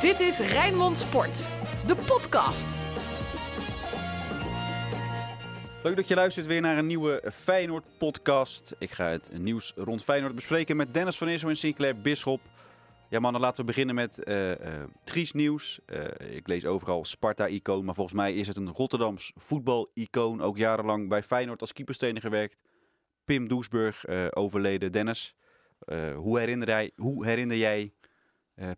Dit is Rijnmond Sport, de podcast. Leuk dat je luistert weer naar een nieuwe Feyenoord-podcast. Ik ga het nieuws rond Feyenoord bespreken met Dennis van Eersel en Sinclair Bisschop. Ja mannen, laten we beginnen met uh, triest nieuws. Uh, ik lees overal Sparta-icoon, maar volgens mij is het een Rotterdams voetbal-icoon. Ook jarenlang bij Feyenoord als keeperstrainer gewerkt. Pim Doesburg, overleden. Dennis, hoe, herinner jij, hoe herinner jij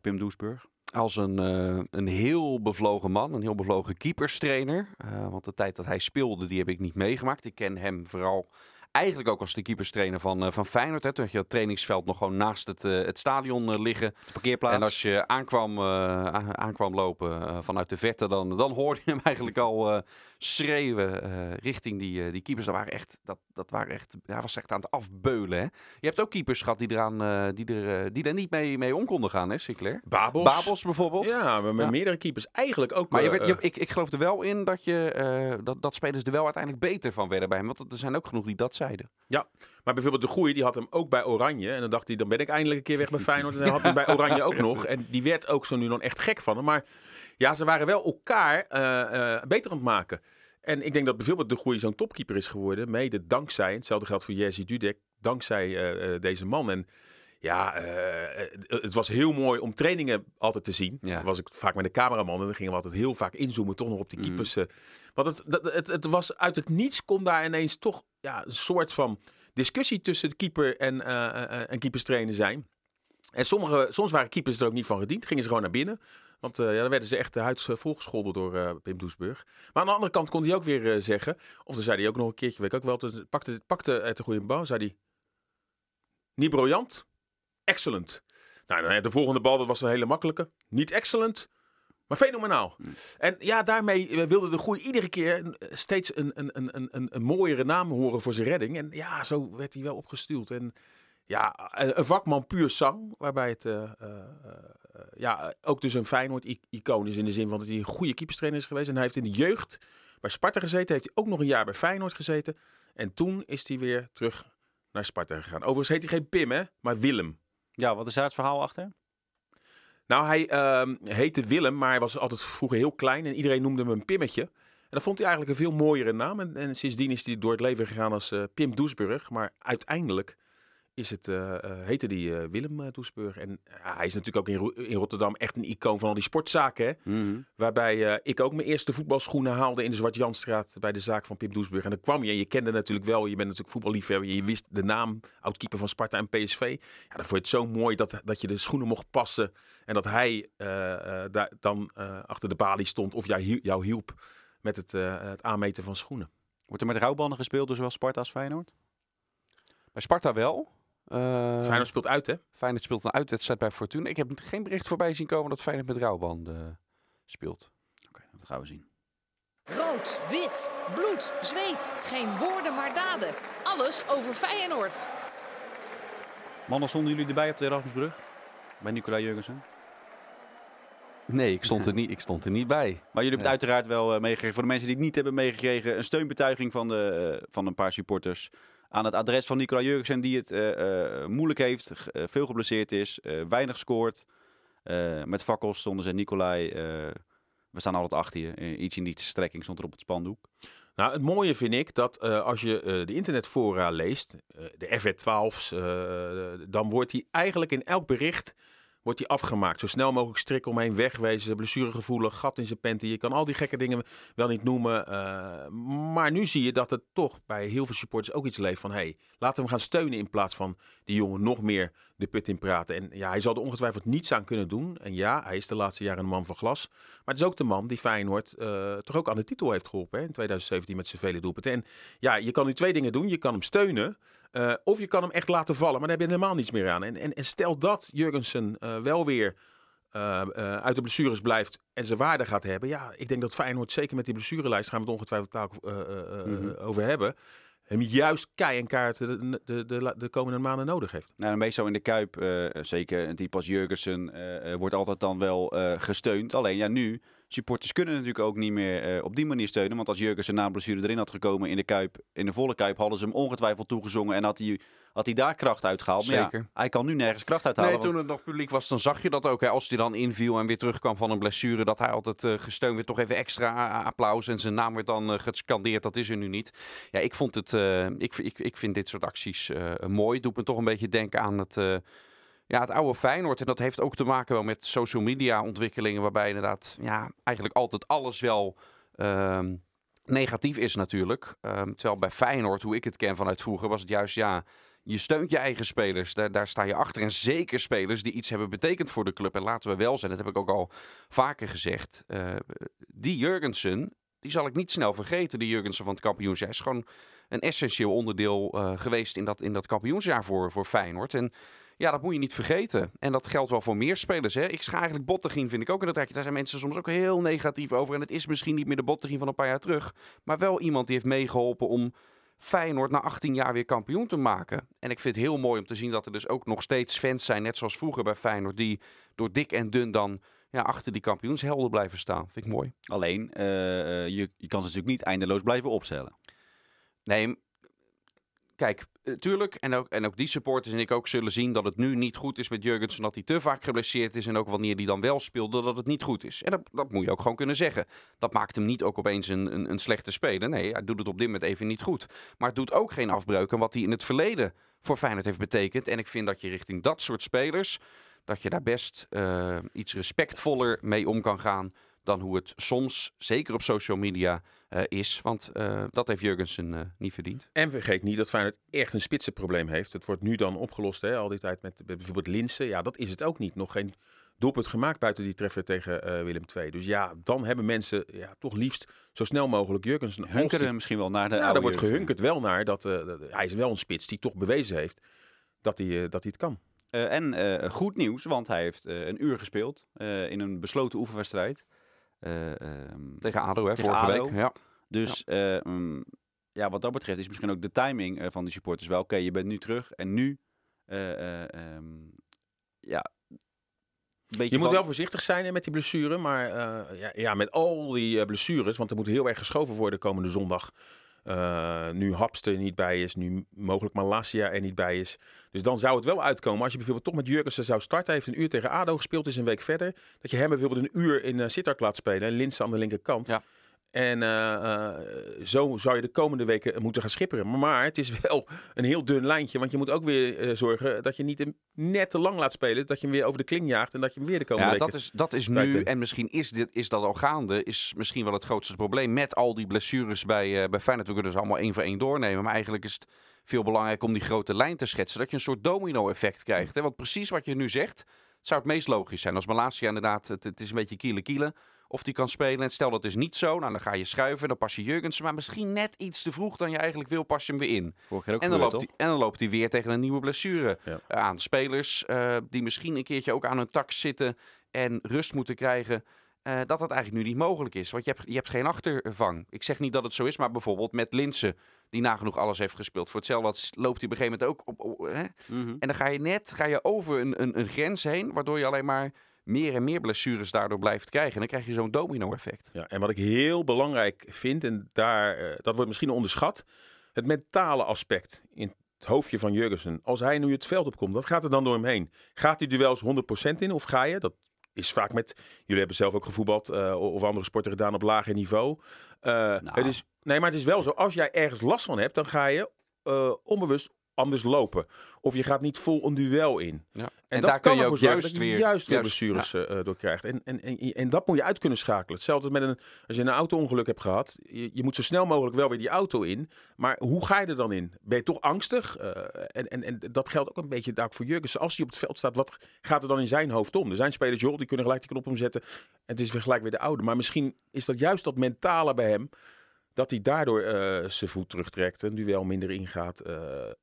Pim Doesburg? Als een, uh, een heel bevlogen man, een heel bevlogen keeperstrainer. Uh, want de tijd dat hij speelde, die heb ik niet meegemaakt. Ik ken hem vooral eigenlijk ook als de keeperstrainer van, uh, van Feyenoord. Hè. Toen had je het trainingsveld nog gewoon naast het, het stadion liggen. De parkeerplaats. En als je aankwam, aankwam lopen vanuit de verte, dan, dan hoorde je hem eigenlijk al schreeuwen richting die, die keepers. Dat waren echt, dat, dat waren echt, hij was echt aan het afbeulen. Hè. Je hebt ook keepers gehad die, eraan, die, er, die er niet mee, mee om konden gaan, hè, Sinclair? Babels. Babels bijvoorbeeld. Ja, met ja. meerdere keepers eigenlijk ook. Maar je werd, je, ik, ik geloof er wel in dat, je, uh, dat, dat spelers er wel uiteindelijk beter van werden bij hem. Want er zijn ook genoeg die dat Ja, maar bijvoorbeeld de Goeie, die had hem ook bij Oranje. En dan dacht hij, dan ben ik eindelijk een keer weg bij Feyenoord. En dan had hij bij Oranje ook nog. En die werd ook zo nu dan echt gek van hem. Maar ja, ze waren wel elkaar uh, uh, beter aan het maken. En ik denk dat bijvoorbeeld de Goeie zo'n topkeeper is geworden. Mede dankzij, hetzelfde geldt voor Jerzy Dudek, dankzij uh, deze man. En ja, uh, het was heel mooi om trainingen altijd te zien. Ja. Dan was ik vaak met de cameraman en dan gingen we altijd heel vaak inzoomen, toch nog op die keepers. Mm. want het, het, het, was uit het niets kon daar ineens toch ja, een soort van discussie tussen de keeper en, uh, en keeperstrainer zijn. En sommige, soms waren keepers er ook niet van gediend, gingen ze gewoon naar binnen. Want ja, dan werden ze echt de huid volgescholden door Pim Doesburg. Maar aan de andere kant kon hij ook weer zeggen, of dan zei hij ook nog een keertje, weet ik ook wel, toen pakte, pakte uit de goede bal, zei hij, niet briljant, excellent. Nou, de volgende bal, dat was een hele makkelijke. Niet excellent, maar fenomenaal. Mm. En ja, daarmee wilde de Groei iedere keer steeds een, een, een, een, een mooiere naam horen voor zijn redding. En ja, zo werd hij wel opgestuurd. En ja, een vakman puur zang, waarbij het uh, uh, uh, ja, ook dus een Feyenoord-icoon is in de zin van dat hij een goede keeperstrainer is geweest. En hij heeft in de jeugd bij Sparta gezeten, heeft hij ook nog een jaar bij Feyenoord gezeten. En toen is hij weer terug naar Sparta gegaan. Overigens heet hij geen Pim, hè, maar Willem. Ja, wat is daar het verhaal achter? Nou, hij uh, heette Willem, maar hij was altijd vroeger heel klein en iedereen noemde hem een Pimmetje. En dat vond hij eigenlijk een veel mooiere naam. En, en sindsdien is hij door het leven gegaan als uh, Pim Doesburg. Maar uiteindelijk is het, uh, uh, heette die Willem Doesburg. En hij is natuurlijk ook in, in, Rotterdam echt een icoon van al die sportzaken. Hè? Mhm. Mm -hmm. Waarbij ik ook mijn eerste voetbalschoenen haalde in de Zwart-Janstraat bij de zaak van Pim Doesburg. En dan kwam je en je kende natuurlijk wel, je bent natuurlijk voetballiefhebber. Je wist de naam, oudkeeper van Sparta en PSV. Ja, dan vond je het zo mooi dat, dat je de schoenen mocht passen. En dat hij daar, dan achter de balie stond of jou, jou hielp met het, het aanmeten van schoenen. Wordt er met rouwbanden gespeeld, dus zowel Sparta als Feyenoord? Bij Sparta wel. Uh, Feyenoord speelt uit, hè? Feyenoord speelt een uitwedstrijd bij Fortuna. Ik heb geen bericht voorbij zien komen dat Feyenoord met rouwbanden uh, speelt. Oké, okay, dat gaan we zien. Rood, wit, bloed, zweet. Geen woorden, maar daden. Alles over Feyenoord. Mannen, stonden jullie erbij op de Erasmusbrug? Bij Nicola Jurgensen? Nee, ik stond er niet, ik stond er niet bij. Maar jullie hebben het uiteraard wel uh, meegekregen. Voor de mensen die het niet hebben meegekregen, een steunbetuiging van, de, uh, van een paar supporters aan het adres van Nicola Jurgensen, die het uh, uh, moeilijk heeft, uh, veel geblesseerd is, weinig scoort. met fakkels stonden ze Nicolai. we staan altijd achter je. iets in die strekking stond op het spandoek. Nou, het mooie vind ik dat als je de internetfora leest, de FR12's, dan wordt hij eigenlijk in elk bericht wordt hij afgemaakt. Zo snel mogelijk strik omheen wegwezen, blessuregevoelig, gat in zijn panty. Je kan al die gekke dingen wel niet noemen. Uh, maar nu zie je dat het toch bij heel veel supporters ook iets leeft van... hey, laten we hem gaan steunen in plaats van die jongen nog meer de put in praten. En ja, hij zal er ongetwijfeld niets aan kunnen doen. En ja, hij is de laatste jaren een man van glas. Maar het is ook de man die Feyenoord uh, toch ook aan de titel heeft geholpen in 2017 met zijn vele doelpunten. En ja, je kan nu twee dingen doen. Je kan hem steunen... Uh, of je kan hem echt laten vallen, maar daar heb je helemaal niets meer aan. En, en, en stel dat Jurgensen uh, wel weer uh, uit de blessures blijft en zijn waarde gaat hebben. Ja, ik denk dat Feyenoord, zeker met die blessurelijst, gaan we het ongetwijfeld mm -hmm. over hebben. Hem juist kei en kaart de, de, de, de, komende maanden nodig heeft. Nou, meestal in de Kuip, zeker een type als Jurgensen, wordt altijd dan wel gesteund. Alleen ja, nu supporters kunnen natuurlijk ook niet meer eh, op die manier steunen. Want als Jurgensen na blessure erin had gekomen in de Kuip, in de volle Kuip, hadden ze hem ongetwijfeld toegezongen. En had hij, had hij daar kracht uitgehaald. Maar ja, Zeker. hij kan nu nergens kracht uithalen. Nee, want- toen het nog publiek was, dan zag je dat ook. Hè. Als hij dan inviel en weer terugkwam van een blessure, dat hij altijd eh, gesteund werd. Toch even extra applaus en zijn naam werd dan eh, gescandeerd. Dat is er nu niet. Ja, ik vond het, eh, ik, ik, ik vind dit soort acties eh, mooi. Doet me toch een beetje denken aan het, eh, ja, het oude Feyenoord. En dat heeft ook te maken wel met social media ontwikkelingen. Waarbij inderdaad, ja, eigenlijk altijd alles wel... ehm, negatief is natuurlijk. Ehm, terwijl bij Feyenoord, hoe ik het ken vanuit vroeger, was het juist ja, je steunt je eigen spelers. Daar, daar sta je achter. En zeker spelers die iets hebben betekend voor de club. En laten we wel zijn, dat heb ik ook al vaker gezegd. eh, die Jurgensen, die zal ik niet snel vergeten. Die Jurgensen van het kampioensjaar is gewoon een essentieel onderdeel eh, geweest in dat, in dat kampioensjaar voor, voor Feyenoord. En ja, dat moet je niet vergeten. En dat geldt wel voor meer spelers. Hè. Ik scha eigenlijk Bottegien, vind ik ook inderdaad. Daar zijn mensen soms ook heel negatief over. En het is misschien niet meer de Bottegien van een paar jaar terug. Maar wel iemand die heeft meegeholpen om Feyenoord na 18 jaar weer kampioen te maken. En ik vind het heel mooi om te zien dat er dus ook nog steeds fans zijn, net zoals vroeger bij Feyenoord, die door dik en dun dan ja, achter die kampioenshelden blijven staan. Vind ik mooi. Alleen, eh, eh, je, je kan ze natuurlijk niet eindeloos blijven opstellen. Nee, kijk, eh, tuurlijk, en ook, en ook die supporters en ik ook zullen zien dat het nu niet goed is met Jurgensen, dat hij te vaak geblesseerd is en ook wanneer hij dan wel speelde, dat het niet goed is. En dat, dat moet je ook gewoon kunnen zeggen. Dat maakt hem niet ook opeens een, een, een slechte speler. Nee, hij doet het op dit moment even niet goed. Maar het doet ook geen afbreuk aan wat hij in het verleden voor Feyenoord heeft betekend. En ik vind dat je richting dat soort spelers, dat je daar best eh, iets respectvoller mee om kan gaan dan hoe het soms, zeker op social media, eh, is. Want eh, dat heeft Jurgensen eh, niet verdiend. En vergeet niet dat Feyenoord echt een spitsenprobleem heeft. Het wordt nu dan opgelost, hè, al die tijd met, met bijvoorbeeld Linsen. Ja, dat is het ook niet. Nog geen doelpunt gemaakt buiten die treffer tegen eh, Willem II. Dus ja, dan hebben mensen ja, toch liefst zo snel mogelijk Jurgensen. Hunkeren misschien wel naar de Ja, daar wordt gehunkerd wel naar. Dat, eh, dat- hij is wel een spits die toch bewezen heeft dat hij, eh, dat hij het kan. Eh, en eh, goed nieuws, want hij heeft eh, een uur gespeeld eh, in een besloten oefenwedstrijd. Eh, ehm, Tegen ADO, hè, Tegen vorige ADO. week. Ja. dus ja. ja, wat dat betreft is misschien ook de timing eh, van de supporters wel. Oké, je bent nu terug en nu, eh, eh, ehm, ja, Je moet van- wel voorzichtig zijn met die blessure. Maar eh, ja, ja, met al die eh, blessures, want er moet heel erg geschoven worden komende zondag. Eh, nu Hapste er niet bij is, nu mogelijk Malasia er niet bij is. Dus dan zou het wel uitkomen. Als je bijvoorbeeld toch met Jurgensen zou starten. Heeft een uur tegen ADO gespeeld, is een week verder. Dat je hem bijvoorbeeld een uur in uh, laat spelen. En Linse aan de linkerkant. Ja. En eh, eh, zo zou je de komende weken moeten gaan schipperen. Maar, het is wel een heel dun lijntje. Want je moet ook weer eh, zorgen dat je niet net te lang laat spelen. Dat je hem weer over de kling jaagt. En dat je hem weer de komende Ja, weken... dat is, dat is nu, en misschien is, dit, is dat al gaande, is misschien wel het grootste probleem met al die blessures bij, bij Feyenoord. We kunnen ze allemaal één voor één doornemen, maar eigenlijk is het veel belangrijk om die grote lijn te schetsen. Dat je een soort domino-effect krijgt. Hè? Want precies wat je nu zegt, zou het meest logisch zijn. Als Malasia inderdaad, het, het is een beetje kiele kiele of die kan spelen. En stel dat is niet zo, nou, dan ga je schuiven, dan pas je Jurgensen. Maar misschien net iets te vroeg dan je eigenlijk wil, pas je hem weer in. Ook En dan, loopt hij, en dan loopt hij weer tegen een nieuwe blessure Ja. eh, aan. Spelers eh, die misschien een keertje ook aan hun tak zitten en rust moeten krijgen. eh, dat dat eigenlijk nu niet mogelijk is. Want je hebt, je hebt geen achtervang. Ik zeg niet dat het zo is, maar bijvoorbeeld met Linsen, die nagenoeg alles heeft gespeeld. Voor hetzelfde loopt hij op een gegeven moment ook op. op- hè? Mhm. En dan ga je net ga je over een, een, een grens heen, waardoor je alleen maar meer en meer blessures daardoor blijft krijgen. En dan krijg je zo'n domino-effect. Ja, en wat ik heel belangrijk vind, en daar, eh, dat wordt misschien onderschat, het mentale aspect in het hoofdje van Jurgensen. Als hij nu het veld opkomt, wat gaat er dan door hem heen? Gaat hij duels 100% in of ga je? Dat is vaak met, jullie hebben zelf ook gevoetbald eh, of andere sporten gedaan op lager niveau. Eh, het is, nee, maar het is wel zo, als jij ergens last van hebt, dan ga je eh, onbewust anders lopen. Of je gaat niet vol een duel in. Ja. En, En dat daar kan je ervoor ook zorgen juist dat je weer- juist weer blessures eh, eh, door krijgt. En, en, en, en dat moet je uit kunnen schakelen. Hetzelfde met een, als je een auto-ongeluk hebt gehad. Je, je moet zo snel mogelijk wel weer die auto in. Maar hoe ga je er dan in? Ben je toch angstig? Eh, en, en, en dat geldt ook een beetje daar voor Jurgensen. Als hij op het veld staat, wat gaat er dan in zijn hoofd om? Er zijn spelers, joh, die kunnen gelijk die knop omzetten. En het is weer gelijk weer de oude. Maar misschien is dat juist dat mentale bij hem. Dat hij daardoor eh, zijn voet terugtrekt. Een duel minder ingaat. eh,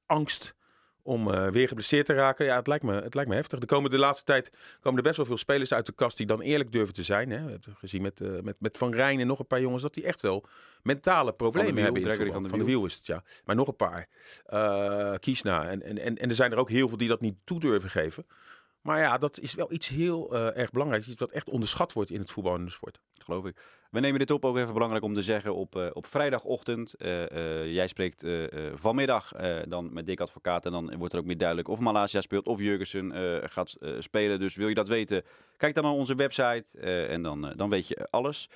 angst om eh, weer geblesseerd te raken. Ja, het lijkt, me, het lijkt me heftig. Er komen de laatste tijd komen er best wel veel spelers uit de kast die dan eerlijk durven te zijn. Hè. We hebben gezien met, met, met Van Rijn en nog een paar jongens dat die echt wel mentale problemen Wiel, hebben. Van de van de Wiel is het, ja. Maar nog een paar. Kiesna. En, en, en, en er zijn er ook heel veel die dat niet toe durven geven. Maar ja, dat is wel iets heel eh, erg belangrijks. Iets wat echt onderschat wordt in het voetbal en de sport. geloof ik. We nemen dit op, ook even belangrijk om te zeggen, op, eh, op vrijdagochtend. eh, eh, jij spreekt eh, eh, vanmiddag eh, dan met Dick Advocaat en dan wordt er ook meer duidelijk of Malaysia speelt of Jurgensen eh, gaat eh, spelen. Dus wil je dat weten, kijk dan naar onze website eh, en dan, dan weet je alles.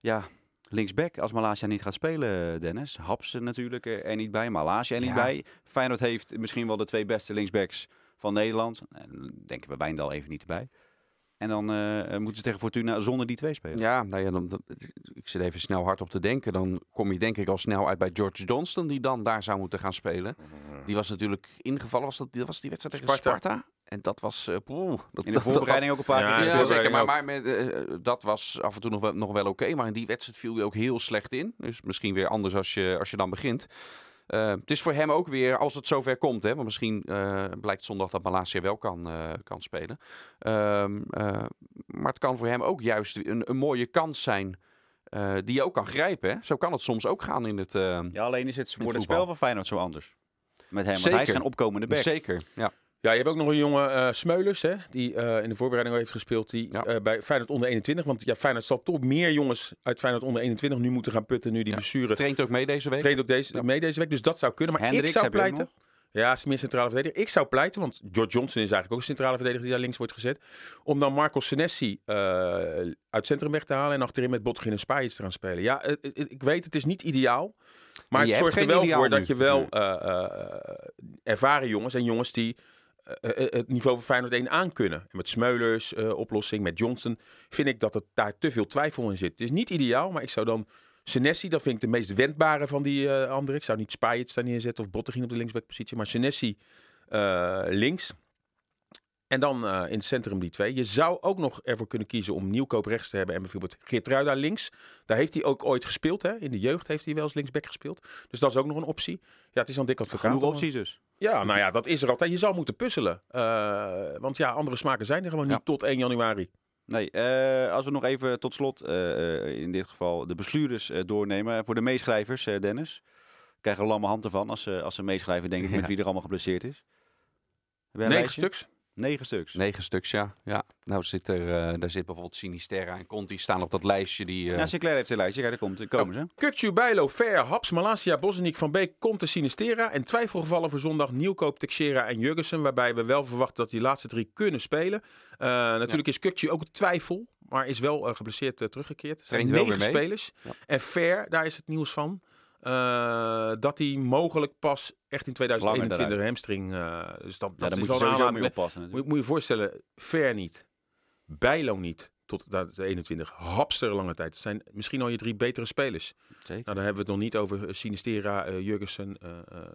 Ja, linksback als Malaysia niet gaat spelen, Dennis. Hapsen natuurlijk eh, er niet bij, Malaysia er niet Ja. bij. Feyenoord heeft misschien wel de twee beste linksbacks van Nederland. En dan denken we Wijndal even niet erbij. En dan eh, moeten ze tegen Fortuna zonder die twee spelen. Ja, nou ja, dan, dan- ik zit even snel hard op te denken. Dan kom je denk ik al snel uit bij George Johnston, die dan daar zou moeten gaan spelen. Die was natuurlijk ingevallen. Was dat, was die wedstrijd tegen Sparta. Sparta? En dat was... eh, poeh, dat, In de dat- voorbereiding ook een paar Ja, keer Ja, zeker. Maar, maar met, eh, dat was af en toe nog wel, nog wel oké. maar in die wedstrijd viel hij ook heel slecht in. Dus misschien weer anders als je, als je dan begint. Eh, het is voor hem ook weer, als het zover komt, hè, want misschien eh, blijkt zondag dat Malasia wel kan, eh, kan spelen. Ehm, eh, maar het kan voor hem ook juist een, een mooie kans zijn die je ook kan grijpen. Hè? Zo kan het soms ook gaan in het... eh, Ja, alleen is het voor het spel van Feyenoord zo anders. Met hem, want hij is geen opkomende back. Zeker, ja. Ja, je hebt ook nog een jonge eh, Smeulers, hè, die eh, in de voorbereiding al heeft gespeeld, die Ja. eh, bij Feyenoord onder 21. Want ja, Feyenoord zal toch meer jongens uit Feyenoord onder 21 nu moeten gaan putten, nu die Ja. blessure Traint ook mee deze week. traint ook deze, Ja. mee deze week. Dus dat zou kunnen. Maar ik zou pleiten. Ja, is meer centrale verdediger. Ik zou pleiten, want George Johnson is eigenlijk ook een centrale verdediger die daar links wordt gezet. Om dan Marco Senesi eh, uit het centrum weg te halen en achterin met Bottegin en Spajic te gaan spelen. Ja, ik weet, het is niet ideaal. Maar je het zorgt er wel voor nu. dat je wel ervaren jongens en jongens die het niveau van Feyenoord 1 aankunnen. En met Smeulers eh, oplossing, met Johnson, vind ik dat het daar te veel twijfel in zit. Het is niet ideaal, maar ik zou dan Senesi, dat vind ik de meest wendbare van die eh anderen. Ik zou niet Spajic daar neerzetten of Bottegien op de linksbackpositie, maar Senesi eh, links. En dan eh, in het centrum die twee. Je zou ook nog ervoor kunnen kiezen om Nieuwkoop rechts te hebben en bijvoorbeeld Geertruida links. Daar heeft hij ook ooit gespeeld. Hè? In de jeugd heeft hij wel eens linksback gespeeld. Dus dat is ook nog een optie. Ja, het is dan dik advocaat. Genoeg om- opties dus. Ja, nou ja, dat is er altijd. Je zou moeten puzzelen. Eh, want ja, andere smaken zijn er gewoon Ja. niet tot 1 januari. Nee, eh, als we nog even tot slot, eh, in dit geval de bestuurders doornemen. Voor de meeschrijvers, Dennis. Krijgen een lamme hand ervan als ze, als ze meeschrijven, denk ik, met wie er allemaal geblesseerd is. Negen lijstje? stuks. Negen stuks. Negen stuks, ja. ja. Nou zit er, eh, daar zit bijvoorbeeld Sinisterra en Conti staan op dat lijstje. Die, eh, Ja, Sinclair heeft een lijstje. Kijk, daar komt, komen ze. Kukcu, Bijlo, Ver, Haps, Malasia, Bosniek, Van Beek, Conte, Sinistera. En twijfelgevallen voor zondag Nieuwkoop, Texera en Jurgensen. Waarbij we wel verwachten dat die laatste drie kunnen spelen. Eh, natuurlijk is Kukcu ook een twijfel. Maar is wel geblesseerd teruggekeerd. Het zijn Traint wel negen weer mee. spelers. Ja. En Ver, daar is het nieuws van. Eh, dat hij mogelijk pas echt in 2021 eruit. hamstring. eh dus dat, Ja, dat daar is moet je wel mee oppassen. Moet, je voorstellen, Ver niet, Bijlo niet tot de 21, Hapster lange tijd. Het zijn misschien al je drie betere spelers. Zeker. Nou, dan hebben we het nog niet over eh, Sinistera, eh Jurgensen,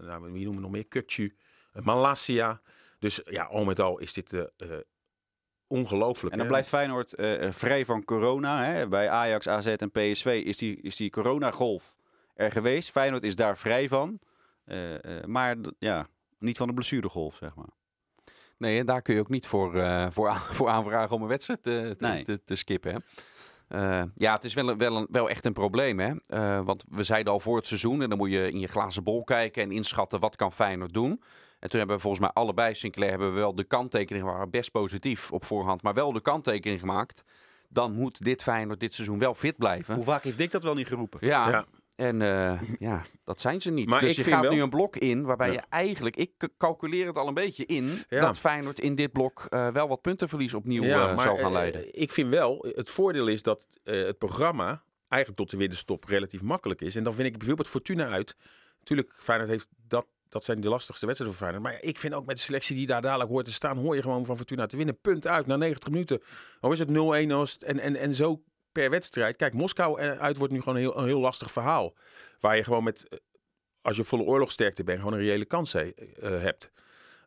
nou, wie noemen we nog meer? Kukcu, uh, Malasia. Dus ja, al met al is dit ongelooflijk. En dan hè? blijft Feyenoord vrij van corona. Hè? Bij Ajax, AZ en PSV is die, is die coronagolf er geweest. Feyenoord is daar vrij van. Eh, eh, maar ja, niet van de blessuregolf, zeg maar. Nee, en daar kun je ook niet voor, eh, voor, aan- voor aanvragen om een wedstrijd te, te, Nee. te, te skippen. Hè? Eh, ja, het is wel, wel, een, wel echt een probleem. Hè? Eh, want we zeiden al voor het seizoen, en dan moet je in je glazen bol kijken en inschatten wat kan Feyenoord doen. En toen hebben we volgens mij allebei, Sinclair, hebben we wel de kanttekening, waren best positief op voorhand, maar wel de kanttekening gemaakt. Dan moet dit Feyenoord dit seizoen wel fit blijven. Hoe vaak heeft Dick dat wel niet geroepen? Ja, Ja. En eh, ja, dat zijn ze niet. Maar dus ik je gaat wel- nu een blok in waarbij Ja. je eigenlijk, ik calculeer het al een beetje in, Ja. dat Feyenoord in dit blok eh, wel wat puntenverlies opnieuw eh, zal gaan leiden. ik vind wel, het voordeel is dat het programma eigenlijk tot de winterstop relatief makkelijk is. En dan vind ik bijvoorbeeld Fortuna uit. Natuurlijk, Feyenoord heeft dat, dat zijn de lastigste wedstrijden voor Feyenoord. Maar ik vind ook met de selectie die daar dadelijk hoort te staan, hoor je gewoon van Fortuna te winnen. Punt uit, na 90 minuten. Al is het 0-1 als het- en, en, en zo per wedstrijd. Kijk, Moskou eh, uit wordt nu gewoon een heel, een heel lastig verhaal. Waar je gewoon met, eh, als je volle oorlogsterkte bent, gewoon een reële kans he- eh, hebt.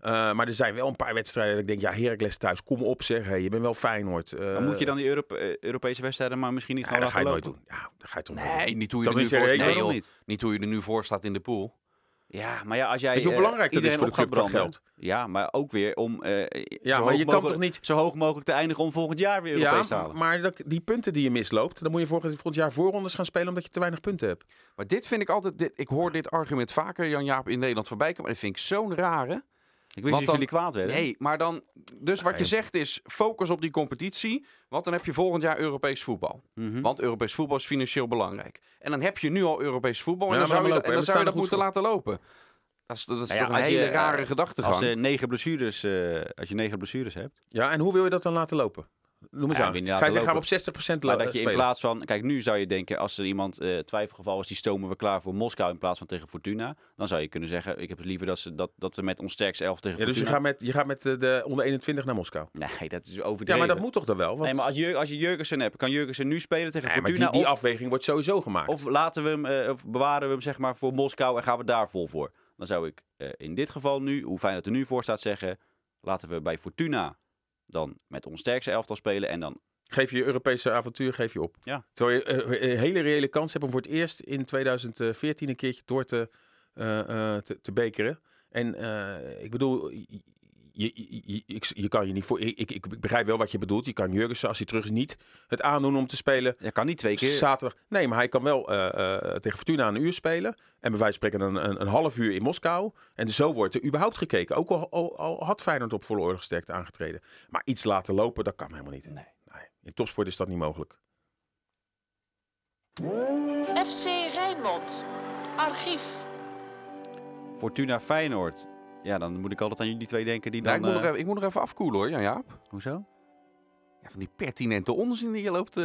Maar er zijn wel een paar wedstrijden dat ik denk, ja, Heracles thuis, kom op zeg. Hey, je bent wel Feyenoord. Dan moet je dan die Europe- Europese wedstrijden maar misschien niet ja, gewoon dat ga je nooit doen. Ja, dat ga je toch nooit doen. Nee, niet hoe je, Dat er nu is voor, één. nee, Nee, waarom joh. niet? niet hoe je er nu voor staat in de pool. Ja, maar ja, als jij Weet je hoe eh, belangrijk dat is iedereen voor de club branden- Ja, maar ook weer om eh, Ja, zo maar hoog je kan mogelijk- toch niet... zo hoog mogelijk te eindigen om volgend jaar weer Europees te Ja, halen. maar dat, die punten die je misloopt, dan moet je volgend, volgend jaar voorrondes gaan spelen omdat je te weinig punten hebt. Maar dit vind ik altijd, dit, ik hoor dit argument vaker, Jan-Jaap, in Nederland voorbij komen. Maar dat vind ik zo'n rare. Ik wist dat jullie kwaad werden. Nee, maar dan... Dus wat je zegt is, focus op die competitie. Want dan heb je volgend jaar Europees voetbal. Mhm. Want Europees voetbal is financieel belangrijk. En dan heb je nu al Europees voetbal. En Ja, dan zou je, lopen, en hè? dan zou je dat moeten goed laten lopen. Dat is, dat is Nou ja, toch een je, hele eh, rare gedachtegang. Als, je negen blessures, eh, als je negen blessures hebt. Ja, en hoe wil je dat dan laten lopen? Noem eens Ja, aan. Ga je zeggen, gaan we op 60% Maar dat je in plaats van... Kijk, nu zou je denken, als er iemand eh, twijfelgeval is, die stomen we klaar voor Moskou in plaats van tegen Fortuna. Dan zou je kunnen zeggen, ik heb het liever dat, ze, dat, dat we met ons sterkste elf tegen Ja, dus je Fortuna... gaat met, je gaat met eh, de onder 21 naar Moskou. Nee, dat is overdreven. Ja, maar dat moet toch dan wel? Want... Nee, maar als je, als je Jurgensen hebt, kan Jurgensen nu spelen tegen Nee, maar Fortuna? die, die of, afweging wordt sowieso gemaakt. of laten we hem, eh, of bewaren we hem zeg maar voor Moskou en gaan we daar vol voor? Dan zou ik in dit geval nu, hoe fijn het er nu voor staat, zeggen... Laten we bij Fortuna dan met ons sterkste elftal spelen en dan Geef je je Europese avontuur geef je op. Ja. Terwijl je eh, een hele reële kans hebt om voor het eerst in 2014 een keertje door te, eh, eh, te, te bekeren. En eh, ik bedoel, je, je, je, ik- je kan je niet voor. Ik, ik, ik begrijp wel wat je bedoelt. Je kan Jurgensen, als hij terug is, niet het aandoen om te spelen. Je kan niet twee keer. Zaterdag. Nee, maar hij kan wel eh, eh, tegen Fortuna een uur spelen. En bij wijze van spreken een, een, een half uur in Moskou. En zo wordt er überhaupt gekeken. Ook al, al, al had Feyenoord op volle oorlogsterkte aangetreden. Maar iets laten lopen, dat kan helemaal niet. Nee. In topsport is dat niet mogelijk. FC Rijnmond. Archief. Fortuna Feyenoord. Ja, dan moet ik altijd aan jullie twee denken die Ja, dan... ik, moet nog eh, even, ik moet nog even afkoelen hoor, Jan-Jaap. Hoezo? Ja, van die pertinente onzin die je loopt eh,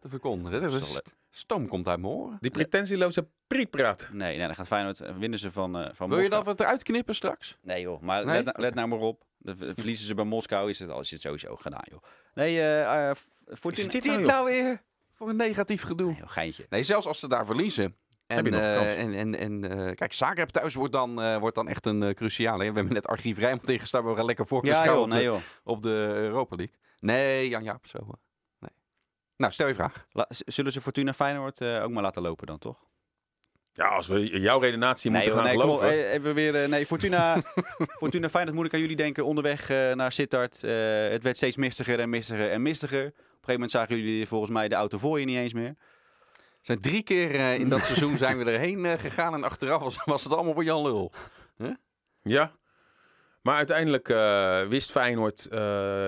te verkondigen. Dat Dat is, komt uit mijn oren. Die pretentieloze prietpraat. Nee, nee, dan gaat Feyenoord, eh, winnen ze van, eh van Wil je dat het eruit knippen straks? Nee joh, maar Nee? Let, nou- let nou maar op. De- verliezen ze bij Moskou, is het, al- is het sowieso gedaan joh. Nee, eh Fortuna... Is dit nou, nou weer voor een negatief gedoe. Nee, joh, geintje. Nee, zelfs als ze daar verliezen. En, Heb je nog een eh, en, en, en eh, kijk, Zagreb thuis wordt dan, eh, wordt dan echt een cruciale. hè. We hebben net Archief Rijnmond tegenstaan. We gaan lekker Ja voorbeschouwen joh, op, nee de, joh. op de Europa League. Nee, Jan Jaap, zo. nee. Nou, stel je vraag. La- zullen ze Fortuna Feyenoord eh, ook maar laten lopen dan toch? Ja, als we jouw redenatie nee, moeten joh, gaan nee, geloven. even weer, nee, Fortuna, Fortuna Feyenoord moet ik aan jullie denken. Onderweg eh, naar Sittard. eh, het werd steeds mistiger en mistiger en mistiger. Op een gegeven moment zagen jullie volgens mij de auto voor je niet eens meer. Zijn drie keer eh, in dat seizoen zijn we erheen eh, gegaan. En achteraf was, was het allemaal voor Jan Lul. Ja. Maar uiteindelijk eh, wist Feyenoord eh,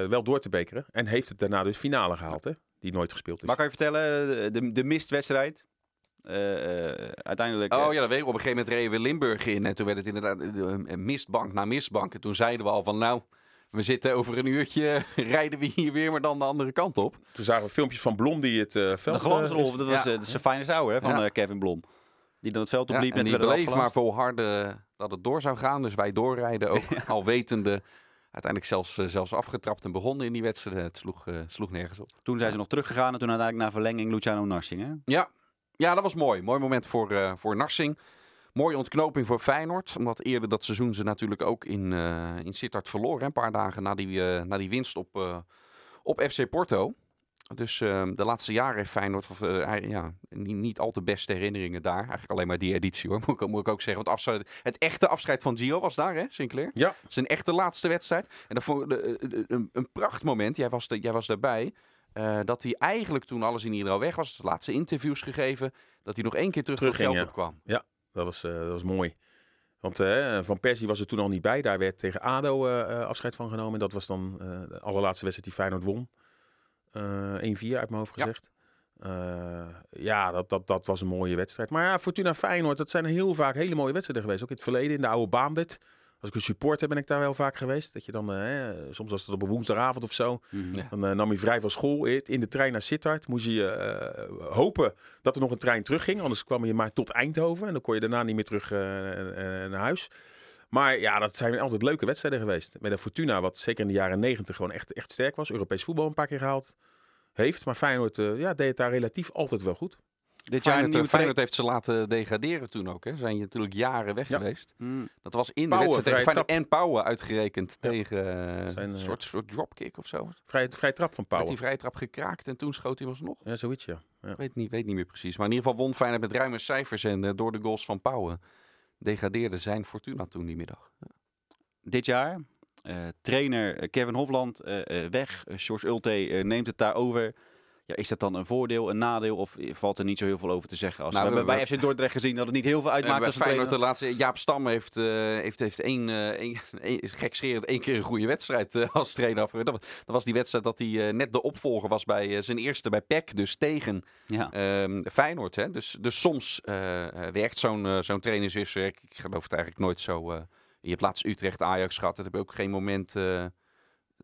wel door te bekeren. En heeft het daarna dus finale gehaald, hè? Die nooit gespeeld is. Maar kan je vertellen, de, de, mistwedstrijd. Eh, eh, uiteindelijk. Oh ja, dat weet ik. Op een gegeven moment reden we Limburg in. En toen werd het inderdaad mistbank na mistbank. En toen zeiden we al van nou, we zitten over een uurtje, rijden we hier weer, maar dan de andere kant op. Toen zagen we filmpjes van Blom die het eh, de veld... glansrol, dat was ja. eh, de Sauer hè, van Ja. eh, Kevin Blom. Die dan het veld Ja, opliep. en net die werd bleef maar volharden dat het door zou gaan. Dus wij doorrijden ook, al wetende. Uiteindelijk zelfs, eh, zelfs afgetrapt en begonnen in die wedstrijd. Het sloeg, eh, sloeg nergens op. Toen zijn ze nog teruggegaan en toen uiteindelijk na verlenging Luciano Narsing. Hè? Ja, ja dat was mooi. Mooi moment voor, eh, voor Narsing. Mooie ontknoping voor Feyenoord. Omdat eerder dat seizoen ze natuurlijk ook in, eh in Sittard verloren. hè, Een paar dagen na die, eh, na die winst op, eh, op FC Porto. Dus eh, de laatste jaren heeft Feyenoord ja, niet, niet al te beste herinneringen daar. Eigenlijk alleen maar die editie hoor, moet ik, moet ik ook zeggen. Want afscheid, het echte afscheid van Gio was daar hè, Sinclair? Ja. Zijn echte laatste wedstrijd. En de- de- de- een, een prachtmoment. Jij was, de, jij was daarbij. dat hij eigenlijk toen alles in ieder geval weg was, de laatste interviews gegeven, dat hij nog één keer terug Terugging, op het ja. veld opkwam. Dat was, eh, dat was mooi. Want eh, Van Persie was er toen al niet bij. Daar werd tegen ADO eh, afscheid van genomen. En dat was dan eh, de allerlaatste wedstrijd die Feyenoord won. Eh 1-4 uit mijn hoofd Ja. gezegd. Eh, ja, dat, dat, dat was een mooie wedstrijd. Maar ja, Fortuna Feyenoord, dat zijn heel vaak hele mooie wedstrijden geweest. Ook in het verleden, in de oude Baanwet. Als ik een supporter ben ik daar wel vaak geweest. Dat je dan, eh, soms was het op een woensdagavond of zo. Ja. Dan eh, nam je vrij van school in de trein naar Sittard. Moest je eh, hopen dat er nog een trein terugging. Anders kwam je maar tot Eindhoven. En dan kon je daarna niet meer terug naar huis. Maar ja, dat zijn altijd leuke wedstrijden geweest. Met een Fortuna, wat zeker in de jaren negentig gewoon echt, echt sterk was. Europees voetbal een paar keer gehaald heeft. Maar Feyenoord ja, deed het daar relatief altijd wel goed. Dit Feyenoord, nieuwe eh, Feyenoord heeft ze laten degraderen toen ook. Hè. Zijn je natuurlijk jaren weg Ja. geweest. Mm. Dat was in de wedstrijd tegen Feyenoord en Pauwen uitgerekend Ja. tegen eh, Zijn, een eh, soort, soort dropkick of zo. Vrij, vrij trap van Met Pauwen. die vrije trap gekraakt en toen schoot hij alsnog. Ja, zoiets ja. weet niet, weet niet meer precies. Maar in ieder geval won Feyenoord met ruime cijfers en eh, door de goals van Pauwen degradeerde zijn Fortuna toen die middag. dit jaar. Eh, trainer eh, Kevin Hofland eh, eh, weg. Eh, George Ulte eh, neemt het daar over. Ja, is dat dan een voordeel, een nadeel of valt er niet zo heel veel over te zeggen? Als Nou, we, we- hebben bij FC Dordrecht gezien dat het niet heel veel uitmaakt. bij als Feyenoord de laatste... Jaap Stam heeft, eh, heeft, heeft één, eh, één, één, gekscherend één keer een goede wedstrijd eh, als trainer afgerond. Dat, was- dat was die wedstrijd dat hij net de opvolger was bij zijn eerste bij PEC. Dus tegen Ja. ehm, Feyenoord. Hè? Dus, dus soms werkt zo'n zo'n trainerswisseling. Ik geloof het eigenlijk nooit zo. je hebt laatst Utrecht, Ajax gehad. Dat heb je ook geen moment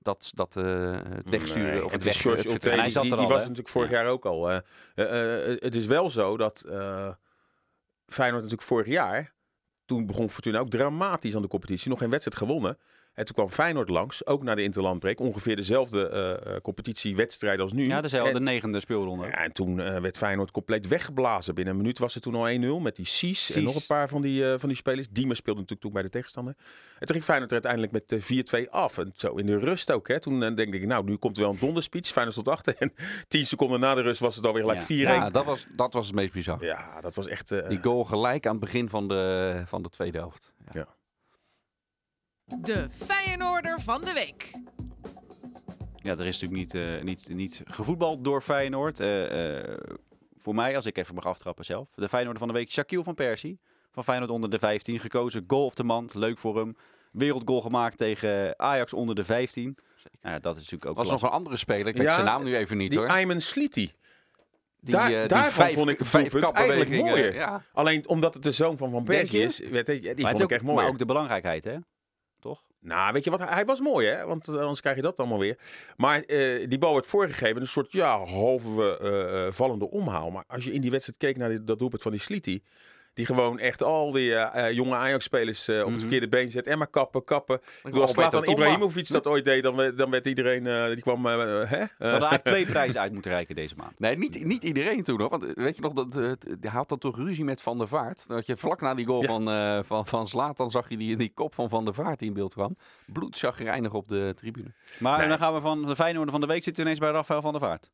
dat, dat eh, het wegsturen Nee, of het het is weg. George het Ulte, hij die, zat die, er die al, was hè? natuurlijk vorig Ja. jaar ook al. eh. Eh, eh, het is wel zo dat eh, Feyenoord natuurlijk vorig jaar, toen begon Fortuna ook dramatisch aan de competitie, nog geen wedstrijd gewonnen. En toen kwam Feyenoord langs, ook naar de Interlandbreek, ongeveer dezelfde eh, eh, competitiewedstrijd als nu. Ja, dezelfde En, negende speelronde. ja, en toen eh, werd Feyenoord compleet weggeblazen. Binnen een minuut was het toen al 1-0 met die Cies en nog een paar van die, eh, van die spelers. Diemer speelde natuurlijk toen bij de tegenstander. En toen ging Feyenoord er uiteindelijk met eh, 4-2 af. En zo in de rust ook. Hè. Toen denk ik, nou, nu komt er wel een donderspeech. Feyenoord tot achter. En 10 seconden na de rust was het alweer gelijk 4-1. Ja. Ja, dat was, dat was het meest bizar. Ja, dat was echt... Die goal gelijk aan het begin van de, van de tweede helft. Ja. De Feyenoorder van de week. Ja, er is natuurlijk niet, eh, niet, niet gevoetbald door Feyenoord. Eh, eh, voor mij, als ik even mag aftrappen zelf. De Feyenoorder van de week, Shaquille van Persie. Van Feyenoord onder de 15. Gekozen, goal of the month. Leuk voor hem. Wereldgoal gemaakt tegen Ajax onder de 15. Nou ja, dat is natuurlijk ook was nog een andere speler. Ik weet Ja, zijn naam nu even niet die hoor. Ayman Sliti. Die, daar- die daarvan vijf, vond ik het vijf eigenlijk mooier. Ja. Alleen omdat het de zoon van Van Persie is. Weet je, die Maar vond ik ook- echt mooi. Maar ook de belangrijkheid, hè? Toch? Nou, weet je wat? Hij was mooi, hè? Want eh, anders krijg je dat allemaal weer. Maar eh, die bal werd voorgegeven. Een soort, ja, halve eh, vallende omhaal. Maar als je in die wedstrijd keek naar dat doelpunt van die Sliti... Die gewoon echt al die eh, eh, jonge Ajax-spelers eh, op het Mhm. verkeerde been zet. En maar kappen, kappen. Ik bedoel, als. Ibrahimovic dat ooit deed, dan, werd- dan werd iedereen... eh, die kwam... hè? Ze hadden eigenlijk twee prijzen uit moeten reiken deze maand. Nee, niet, niet iedereen toen hoor. Want weet je nog, dat, hij had dan toch ruzie met Van der Vaart. Dat je vlak na die goal Ja. van, eh van, van Zlatan zag je die, die kop van Van der Vaart die in beeld kwam. Bloedzagrijnig op de tribune. Maar Nee. dan gaan we van de Feyenoorder van de week zitten ineens bij Rafael van der Vaart.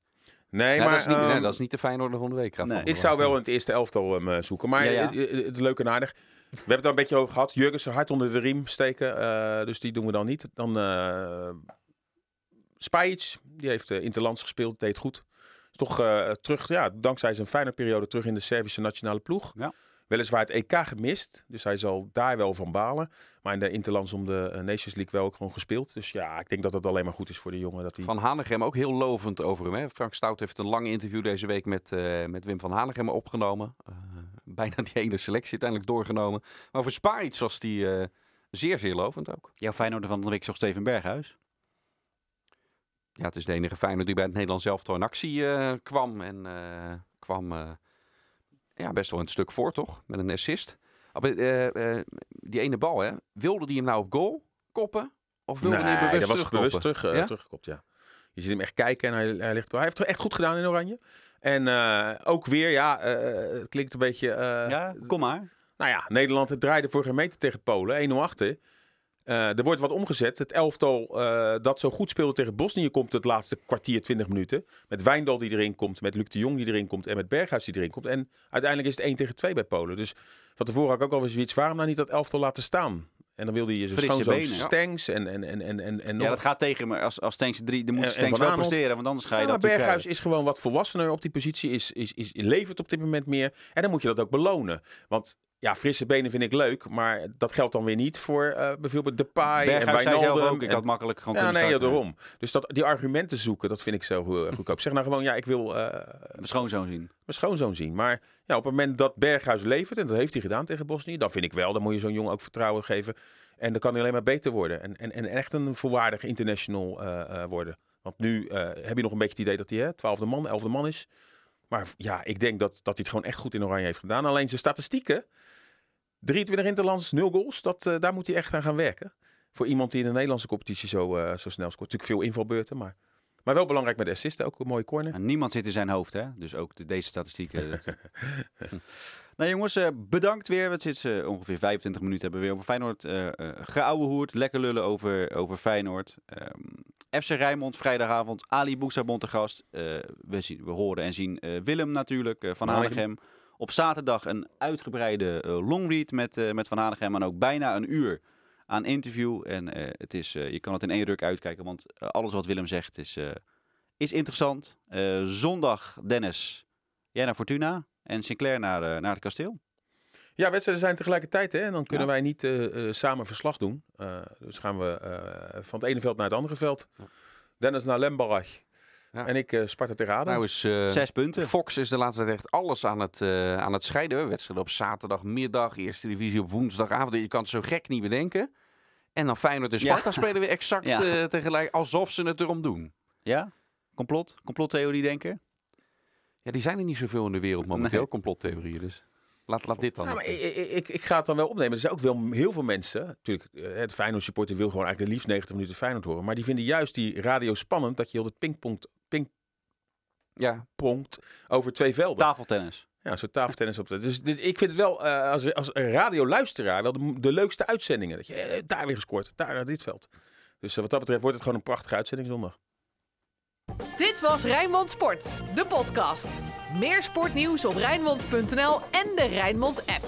Nee, Ja, maar... dat, is niet, nee, ehm, dat is niet de Feyenoorder van de week. Nee. Ik zou wel in het eerste elftal hem eh, zoeken. Maar Ja, ja. eh, eh, het leuke en aardig. We hebben het al een beetje over gehad. Jurgensen hard onder de riem steken. eh, dus die doen we dan niet. Dan eh Spajic, die heeft uh, Interlands gespeeld. Deed goed. Is toch eh, terug, ja, dankzij zijn fijne periode terug in de Servische nationale ploeg. Ja. Weliswaar het EK gemist. Dus hij zal daar wel van balen. Maar in de Interlands om de eh, Nations League wel ook gewoon gespeeld. Dus ja, ik denk dat het alleen maar goed is voor de jongen. Dat hij... Van Hanegem ook heel lovend over hem. Hè? Frank Stout heeft een lang interview deze week met, eh, met Wim van Hanegem opgenomen. Eh, bijna die hele selectie uiteindelijk doorgenomen. Maar voor Spaiets was die eh, zeer, zeer lovend ook. Jouw Feyenoorder van de week toch Steven Berghuis? Ja, het is de enige Feyenoord die bij het Nederlands elftal in actie eh, kwam. En eh, kwam eh, ja, best wel een stuk voor, toch? Met een assist. Maar, eh, eh, die ene bal, hè? Wilde die hem nou op goal koppen? Of wilde hij hem Nee, bewust dat was bewust terug, eh, Ja? teruggekopt, ja. Je ziet hem echt kijken en hij, hij ligt... Hij heeft het echt goed gedaan in Oranje. En eh, ook weer, ja, eh, het klinkt een beetje... eh, ja, kom maar. Nou ja, Nederland het draaide voor geen meter tegen Polen. 1-0 achter. Eh, er wordt wat omgezet. Het elftal eh, dat zo goed speelde tegen Bosnië komt het laatste kwartier, 20 minuten. Met Wijndal die erin komt, met Luc de Jong die erin komt en met Berghuis die erin komt. En uiteindelijk is het 1 tegen 2 bij Polen. Dus van tevoren had ik ook alweer zoiets. Waarom nou niet dat elftal laten staan? En dan wilde je zijn schoonzoon ja. Stengs en, en, en, en, en, en Ja, dat gaat tegen me. Als, als Stenks drie, dan moet En- Van wel presteren, want anders ga je Ja, maar dat natuurlijk Berghuis is gewoon wat volwassener op die positie. Is, is, is, levert op dit moment meer. En dan moet je dat ook belonen. Want ja, frisse benen vind ik leuk. Maar dat geldt dan weer niet voor eh, bijvoorbeeld Depay krijgen. en Wijnaldum. ook, ik en- had makkelijk gewoon ja, kunnen nee, ja, starten. daarom. Dus dat, die argumenten zoeken, dat vind ik zo eh, goedkoop. Zeg nou gewoon, ja, ik wil eh, Mijn schoonzoon zien. mijn schoonzoon zien. Maar ja, op het moment dat Berghuis levert, en dat heeft hij gedaan tegen Bosnië, dan vind ik wel, dan moet je zo'n jongen ook vertrouwen geven. En dan kan hij alleen maar beter worden. En, en, en echt een volwaardige international worden. Want nu heb je nog een beetje het idee dat hij hè, twaalfde man, elfde man is. Maar ja, ik denk dat, dat hij het gewoon echt goed in Oranje heeft gedaan. Alleen zijn statistieken, 23 interlands, 0 goals, dat, eh, daar moet hij echt aan gaan werken. Voor iemand die in de Nederlandse competitie zo, eh, zo snel scoort. Natuurlijk veel invalbeurten, maar, maar wel belangrijk met de assisten. Ook een mooie corner. En niemand zit in zijn hoofd, hè? Dus ook de, deze statistieken. nou jongens, eh, bedankt weer. Het zit eh, ongeveer 25 minuten hebben we weer over Feyenoord eh geouwehoerd. Lekker lullen over, over Feyenoord. Ehm, FC Rijnmond, vrijdagavond. Ali Boussabon te gast. Eh, we, zien, we horen en zien eh, Willem natuurlijk, eh, Van Hanegem. Op zaterdag een uitgebreide longread met, met Van Hanegem. En ook bijna een uur aan interview. En het is, je kan het in één ruk uitkijken, want alles wat Willem zegt is, is interessant. Zondag, Dennis, jij naar Fortuna en Sinclair naar, naar het kasteel. Ja, wedstrijden zijn tegelijkertijd hè, en dan kunnen Ja. wij niet eh, eh, samen verslag doen. Eh, dus gaan we eh, van het ene veld naar het andere veld. Ja. Dennis naar Lembarach Ja. en ik eh, Sparta tegen ADO. Nou is, eh, Zes punten. Fox is de laatste tijd echt alles aan het, eh, aan het scheiden. Wedstrijden op zaterdagmiddag, eerste divisie op woensdagavond. Je kan het zo gek niet bedenken. En dan Feyenoord en Ja. Sparta spelen weer exact Ja. eh, tegelijk, alsof ze het erom doen. Ja? Complot? Complottheorie denken? Ja, die zijn er niet zoveel in de wereld momenteel, Nee. complottheorieën. Dus laat, laat dit dan. Ja, maar ik, ik, ik, ga het dan wel opnemen. Er zijn ook wel heel veel mensen. Natuurlijk, eh, de Feyenoord supporter wil gewoon eigenlijk het liefst 90 minuten Feyenoord horen. Maar die vinden juist die radio spannend dat je heel het pingpongt Ja, pingpongt over twee velden. Tafeltennis. Ja, zo'n tafeltennis op. de- Dus, dus ik vind het wel eh, als, als radioluisteraar wel de, de leukste uitzendingen. Dat je eh, daar weer gescoord, daar naar dit veld. Dus eh, wat dat betreft wordt het gewoon een prachtige uitzending zondag. Dit was Rijnmond Sport, de podcast. Meer sportnieuws op Rijnmond.nl en de Rijnmond app.